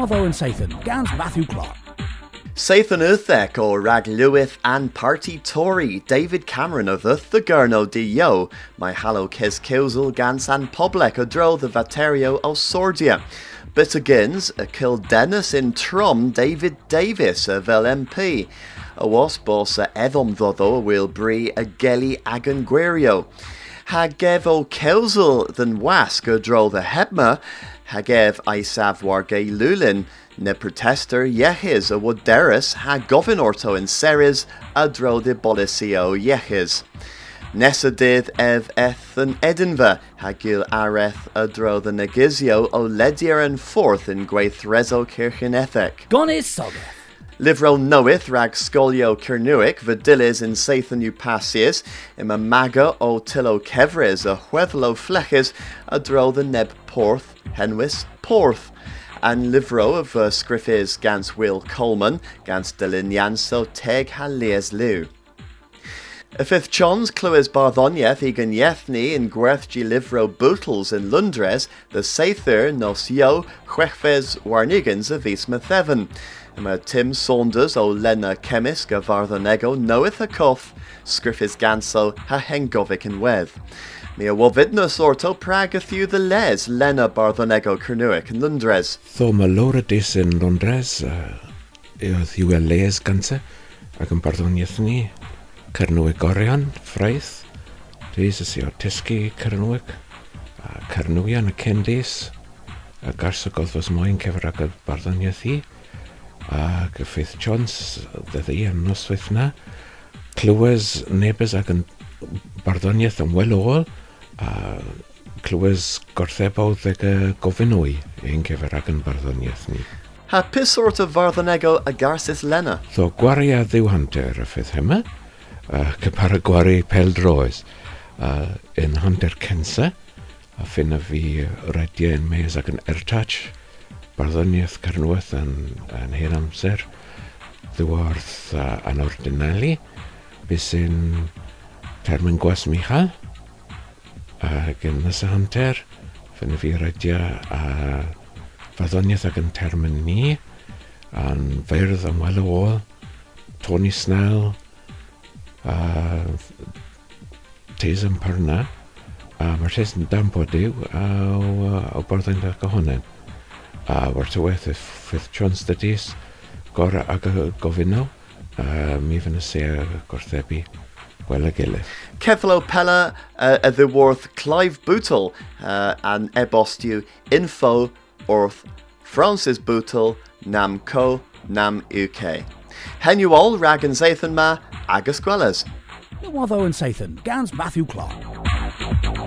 Nuaddo and Sathan, Gans Matthew Clark. Sathan Uthek or Rag Lewith and Party Tory, David Cameron of the Thugurno di Yo, my hallow kes kilzel gans and a dro the Vaterio o Sordia. But agains, a kill Dennis in Trom, David Davis of LMP. A was boss a Edom ddodo will bri a gelly agan gwirio. Hagev o kelzel than wask a dro the hebma, hagev isav warge lulin, ne protester yehis a woderis ha govin orto in seris a dro de bolisio yehis. Nessa did ev eth an Edinva hagil areth a dro the negizio o ledier and forth in gweithrezo ethek. Gonis Soga. Livro knoweth rag scolio cernuic vadilis in Sathan upasius, im a maga o tillo kevres a huevlo fleches a dro the neb porth, henwis porth. And livro of uh, scriffis gans Will Coleman, gans delineanso teg halies. Y fifth chons clywys barddoniaeth i yethni in gwerthgi livro bootles in Lundres, the seither nos yo chwechfes warnigans a vis methevan. Mae Tim Saunders o Lena Cemisg a Farddonegol newydd y coff sgriffus gansel ha hengofic yn wedd. Mi a wofyd or sorto prag a the les Lena Barddonegol Cernuic yn Lundres. Tho mae Laura Dis yn Lundres uh, thiw a les ganse ac yn barddoniaeth ni Cernuic Orion, Ffraith, Rhys ys i o Tisgi Cernuic, a Cernuian y Cendis, a garsogodd fos moyn cefragod barddoniaeth i, a gyffeith Jones ddyddi yn noswaith na clywys nebys ac yn barddoniaeth yn wel ôl a clywys gortheb ag y gofyn o'i ein cyfer ac yn barddoniaeth ni. Ha pys sort farddonegol a garsis lena? Tho gwari a ddiwhanter y ffydd hema cypar y para gwari pel droes yn hanter censa a ffyn y fi rediau yn mes ac yn ertach barddoniaeth Carnwaith yn, yn hyn amser ddiwrth uh, anordinali beth sy'n termyn gwas micha ac yn nes y hanter fyny fi rydia a farddoniaeth ac yn termyn ni a'n feirdd am wel o Tony Snell a tes yn parna a mae'r tes yn dampo yw a o, o barddoniaeth ac ohonyn A wrth y weth y ffydd John Stadis, gor ag y gofynno, a mi fy'n y se gorthebu wel y gilydd. Kevlo Pella uh, a ddiworth Clive Boutle uh, an ebostiw info orth Francis Boutle nam co nam UK. Henw ol rag yn Zathan ma agus gwelys. Nuaddo and Sathan, Gans Matthew Clark.